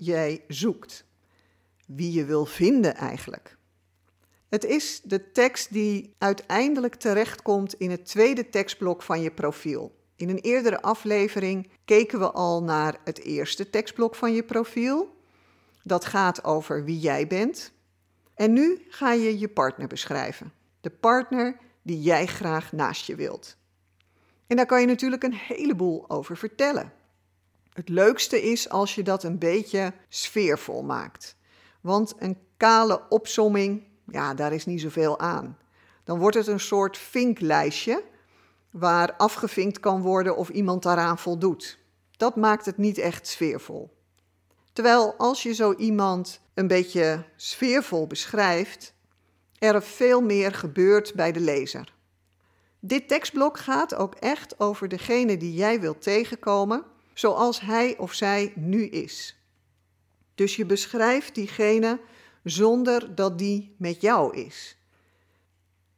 jij zoekt. Wie je wil vinden eigenlijk. Het is de tekst die uiteindelijk terechtkomt in het tweede tekstblok van je profiel. In een eerdere aflevering keken we al naar het eerste tekstblok van je profiel. Dat gaat over wie jij bent. En nu ga je je partner beschrijven. De partner die jij graag naast je wilt. En daar kan je natuurlijk een heleboel over vertellen. Het leukste is als je dat een beetje sfeervol maakt. Want een kale opsomming, ja, daar is niet zoveel aan. Dan wordt het een soort vinklijstje waar afgevinkt kan worden of iemand daaraan voldoet. Dat maakt het niet echt sfeervol. Terwijl als je zo iemand een beetje sfeervol beschrijft, er veel meer gebeurt bij de lezer. Dit tekstblok gaat ook echt over degene die jij wilt tegenkomen zoals hij of zij nu is. Dus je beschrijft diegene zonder dat die met jou is.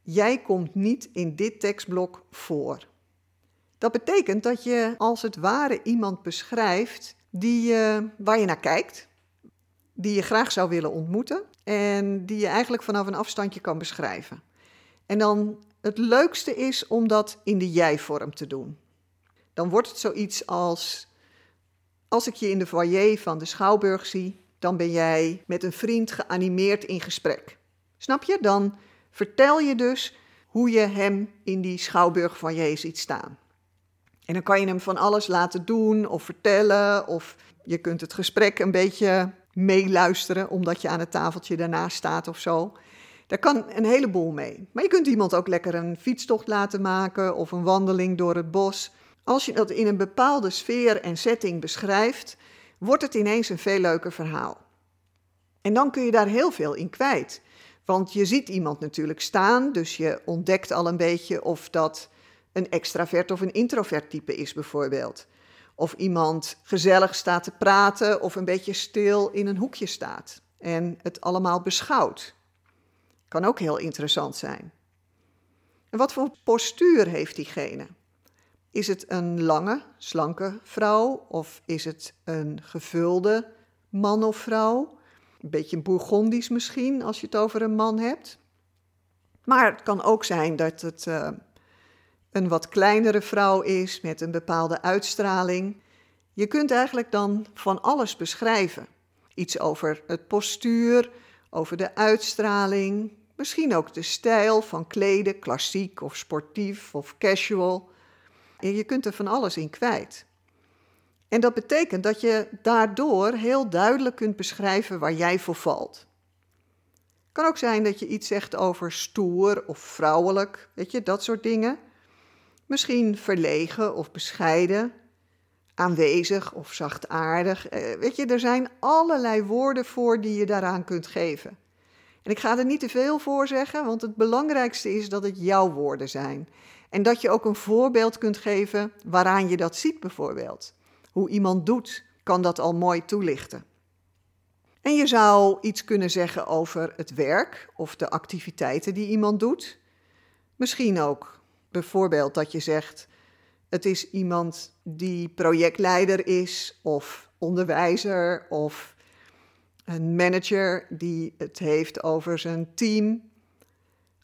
Jij komt niet in dit tekstblok voor. Dat betekent dat je als het ware iemand beschrijft die, uh, waar je naar kijkt, die je graag zou willen ontmoeten en die je eigenlijk vanaf een afstandje kan beschrijven. En dan het leukste is om dat in de jij-vorm te doen. Dan wordt het zoiets als als ik je in de foyer van de Schouwburg zie, dan ben jij met een vriend geanimeerd in gesprek. Snap je? Dan vertel je dus hoe je hem in die Schouwburg foyer ziet staan. En dan kan je hem van alles laten doen of vertellen, of je kunt het gesprek een beetje meeluisteren omdat je aan het tafeltje daarnaast staat of zo. Daar kan een heleboel mee. Maar je kunt iemand ook lekker een fietstocht laten maken of een wandeling door het bos. Als je dat in een bepaalde sfeer en setting beschrijft, wordt het ineens een veel leuker verhaal. En dan kun je daar heel veel in kwijt. Want je ziet iemand natuurlijk staan, dus je ontdekt al een beetje of dat een extravert of een introvert type is, bijvoorbeeld. Of iemand gezellig staat te praten of een beetje stil in een hoekje staat en het allemaal beschouwt. Kan ook heel interessant zijn. En wat voor postuur heeft diegene? Is het een lange, slanke vrouw of is het een gevulde man of vrouw? Een beetje bourgondisch misschien als je het over een man hebt. Maar het kan ook zijn dat het uh, een wat kleinere vrouw is met een bepaalde uitstraling. Je kunt eigenlijk dan van alles beschrijven. Iets over het postuur, over de uitstraling, misschien ook de stijl van kleden, klassiek of sportief of casual je kunt er van alles in kwijt. En dat betekent dat je daardoor heel duidelijk kunt beschrijven waar jij voor valt. Kan ook zijn dat je iets zegt over stoer of vrouwelijk, weet je, dat soort dingen. Misschien verlegen of bescheiden, aanwezig of zachtaardig. Eh, weet je, er zijn allerlei woorden voor die je daaraan kunt geven. En ik ga er niet te veel voor zeggen, want het belangrijkste is dat het jouw woorden zijn. En dat je ook een voorbeeld kunt geven waaraan je dat ziet, bijvoorbeeld. Hoe iemand doet, kan dat al mooi toelichten. En je zou iets kunnen zeggen over het werk of de activiteiten die iemand doet. Misschien ook bijvoorbeeld dat je zegt: het is iemand die projectleider is, of onderwijzer, of een manager die het heeft over zijn team.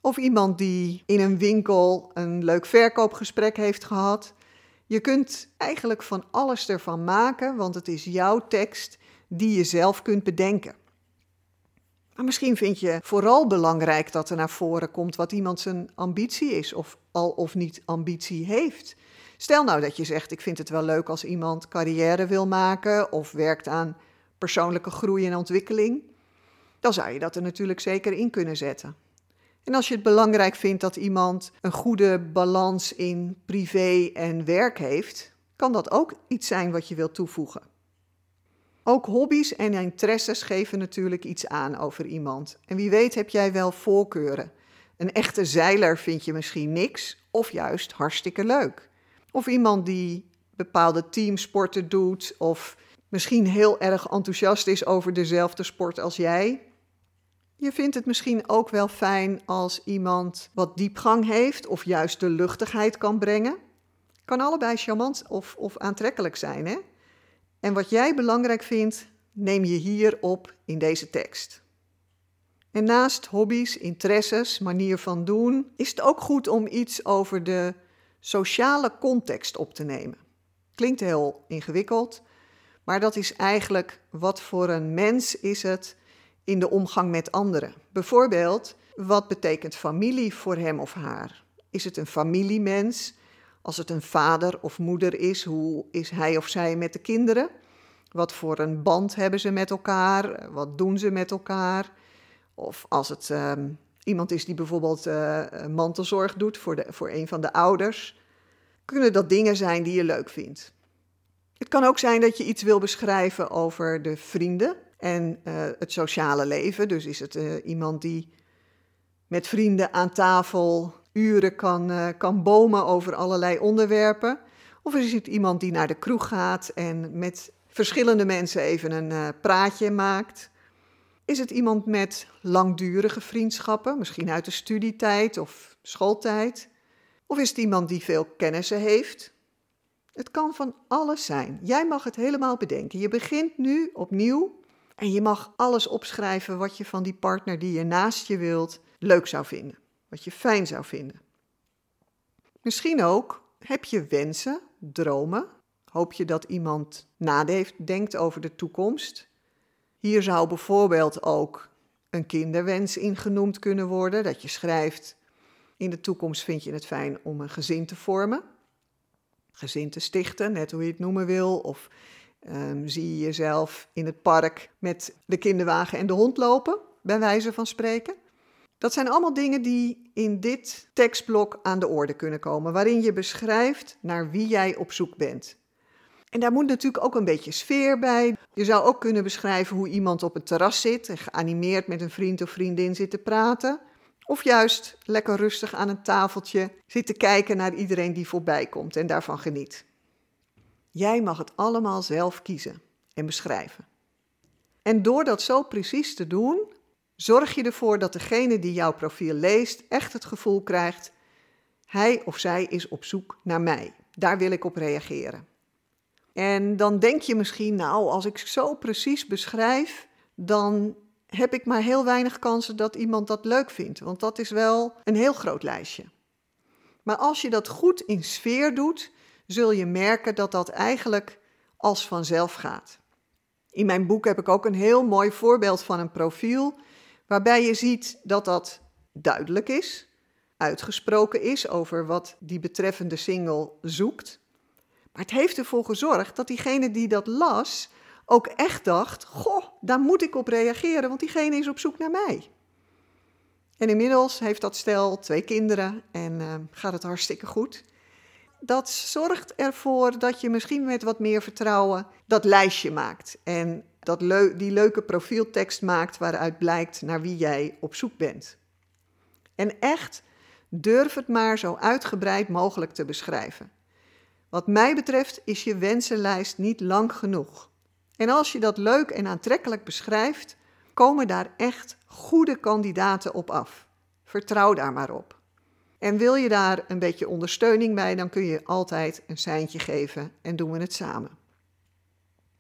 Of iemand die in een winkel een leuk verkoopgesprek heeft gehad. Je kunt eigenlijk van alles ervan maken, want het is jouw tekst die je zelf kunt bedenken. Maar misschien vind je vooral belangrijk dat er naar voren komt wat iemand zijn ambitie is, of al of niet ambitie heeft. Stel nou dat je zegt: Ik vind het wel leuk als iemand carrière wil maken of werkt aan persoonlijke groei en ontwikkeling. Dan zou je dat er natuurlijk zeker in kunnen zetten. En als je het belangrijk vindt dat iemand een goede balans in privé en werk heeft, kan dat ook iets zijn wat je wilt toevoegen. Ook hobby's en interesses geven natuurlijk iets aan over iemand. En wie weet heb jij wel voorkeuren. Een echte zeiler vind je misschien niks, of juist hartstikke leuk. Of iemand die bepaalde teamsporten doet, of misschien heel erg enthousiast is over dezelfde sport als jij. Je vindt het misschien ook wel fijn als iemand wat diepgang heeft of juist de luchtigheid kan brengen. Kan allebei charmant of, of aantrekkelijk zijn, hè? En wat jij belangrijk vindt, neem je hier op in deze tekst. En naast hobby's, interesses, manier van doen, is het ook goed om iets over de sociale context op te nemen. Klinkt heel ingewikkeld, maar dat is eigenlijk wat voor een mens is het in de omgang met anderen. Bijvoorbeeld, wat betekent familie voor hem of haar? Is het een familiemens? Als het een vader of moeder is, hoe is hij of zij met de kinderen? Wat voor een band hebben ze met elkaar? Wat doen ze met elkaar? Of als het ehm, iemand is die bijvoorbeeld uh, mantelzorg doet voor, de, voor een van de ouders, kunnen dat dingen zijn die je leuk vindt. Het kan ook zijn dat je iets wil beschrijven over de vrienden en uh, het sociale leven. Dus is het uh, iemand die met vrienden aan tafel uren kan, uh, kan bomen over allerlei onderwerpen. Of is het iemand die naar de kroeg gaat en met verschillende mensen even een praatje maakt. Is het iemand met langdurige vriendschappen, misschien uit de studietijd of schooltijd? Of is het iemand die veel kennissen heeft? Het kan van alles zijn. Jij mag het helemaal bedenken. Je begint nu opnieuw en je mag alles opschrijven wat je van die partner die je naast je wilt leuk zou vinden. Wat je fijn zou vinden. Misschien ook heb je wensen, dromen. Hoop je dat iemand nadenkt over de toekomst. Hier zou bijvoorbeeld ook een kinderwens in genoemd kunnen worden. Dat je schrijft: In de toekomst vind je het fijn om een gezin te vormen. Gezin te stichten, net hoe je het noemen wil. Of um, zie je jezelf in het park met de kinderwagen en de hond lopen, bij wijze van spreken. Dat zijn allemaal dingen die in dit tekstblok aan de orde kunnen komen, waarin je beschrijft naar wie jij op zoek bent. En daar moet natuurlijk ook een beetje sfeer bij. Je zou ook kunnen beschrijven hoe iemand op het terras zit en geanimeerd met een vriend of vriendin zit te praten. Of juist lekker rustig aan een tafeltje zit te kijken naar iedereen die voorbij komt en daarvan geniet. Jij mag het allemaal zelf kiezen en beschrijven. En door dat zo precies te doen, zorg je ervoor dat degene die jouw profiel leest echt het gevoel krijgt: hij of zij is op zoek naar mij. Daar wil ik op reageren. En dan denk je misschien, nou, als ik zo precies beschrijf, dan heb ik maar heel weinig kansen dat iemand dat leuk vindt. Want dat is wel een heel groot lijstje. Maar als je dat goed in sfeer doet, zul je merken dat dat eigenlijk als vanzelf gaat. In mijn boek heb ik ook een heel mooi voorbeeld van een profiel, waarbij je ziet dat dat duidelijk is, uitgesproken is over wat die betreffende single zoekt. Maar het heeft ervoor gezorgd dat diegene die dat las ook echt dacht: Goh, daar moet ik op reageren, want diegene is op zoek naar mij. En inmiddels heeft dat stel twee kinderen en uh, gaat het hartstikke goed. Dat zorgt ervoor dat je misschien met wat meer vertrouwen dat lijstje maakt. En dat die leuke profieltekst maakt waaruit blijkt naar wie jij op zoek bent. En echt, durf het maar zo uitgebreid mogelijk te beschrijven. Wat mij betreft is je wensenlijst niet lang genoeg. En als je dat leuk en aantrekkelijk beschrijft, komen daar echt goede kandidaten op af. Vertrouw daar maar op. En wil je daar een beetje ondersteuning bij, dan kun je altijd een seintje geven en doen we het samen.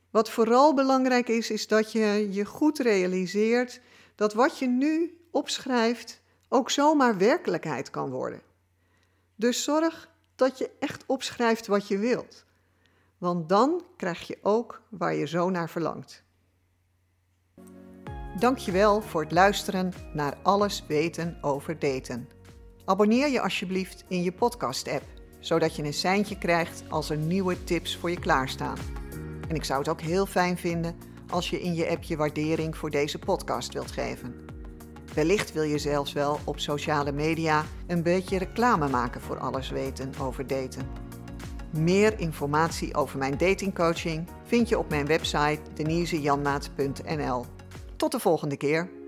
Wat vooral belangrijk is, is dat je je goed realiseert dat wat je nu opschrijft ook zomaar werkelijkheid kan worden. Dus zorg dat je echt opschrijft wat je wilt. Want dan krijg je ook waar je zo naar verlangt. Dankjewel voor het luisteren naar Alles weten over daten. Abonneer je alsjeblieft in je podcast-app, zodat je een seintje krijgt als er nieuwe tips voor je klaarstaan. En ik zou het ook heel fijn vinden als je in je app je waardering voor deze podcast wilt geven. Wellicht wil je zelfs wel op sociale media een beetje reclame maken voor alles weten over daten. Meer informatie over mijn datingcoaching vind je op mijn website denisejanmaat.nl. Tot de volgende keer.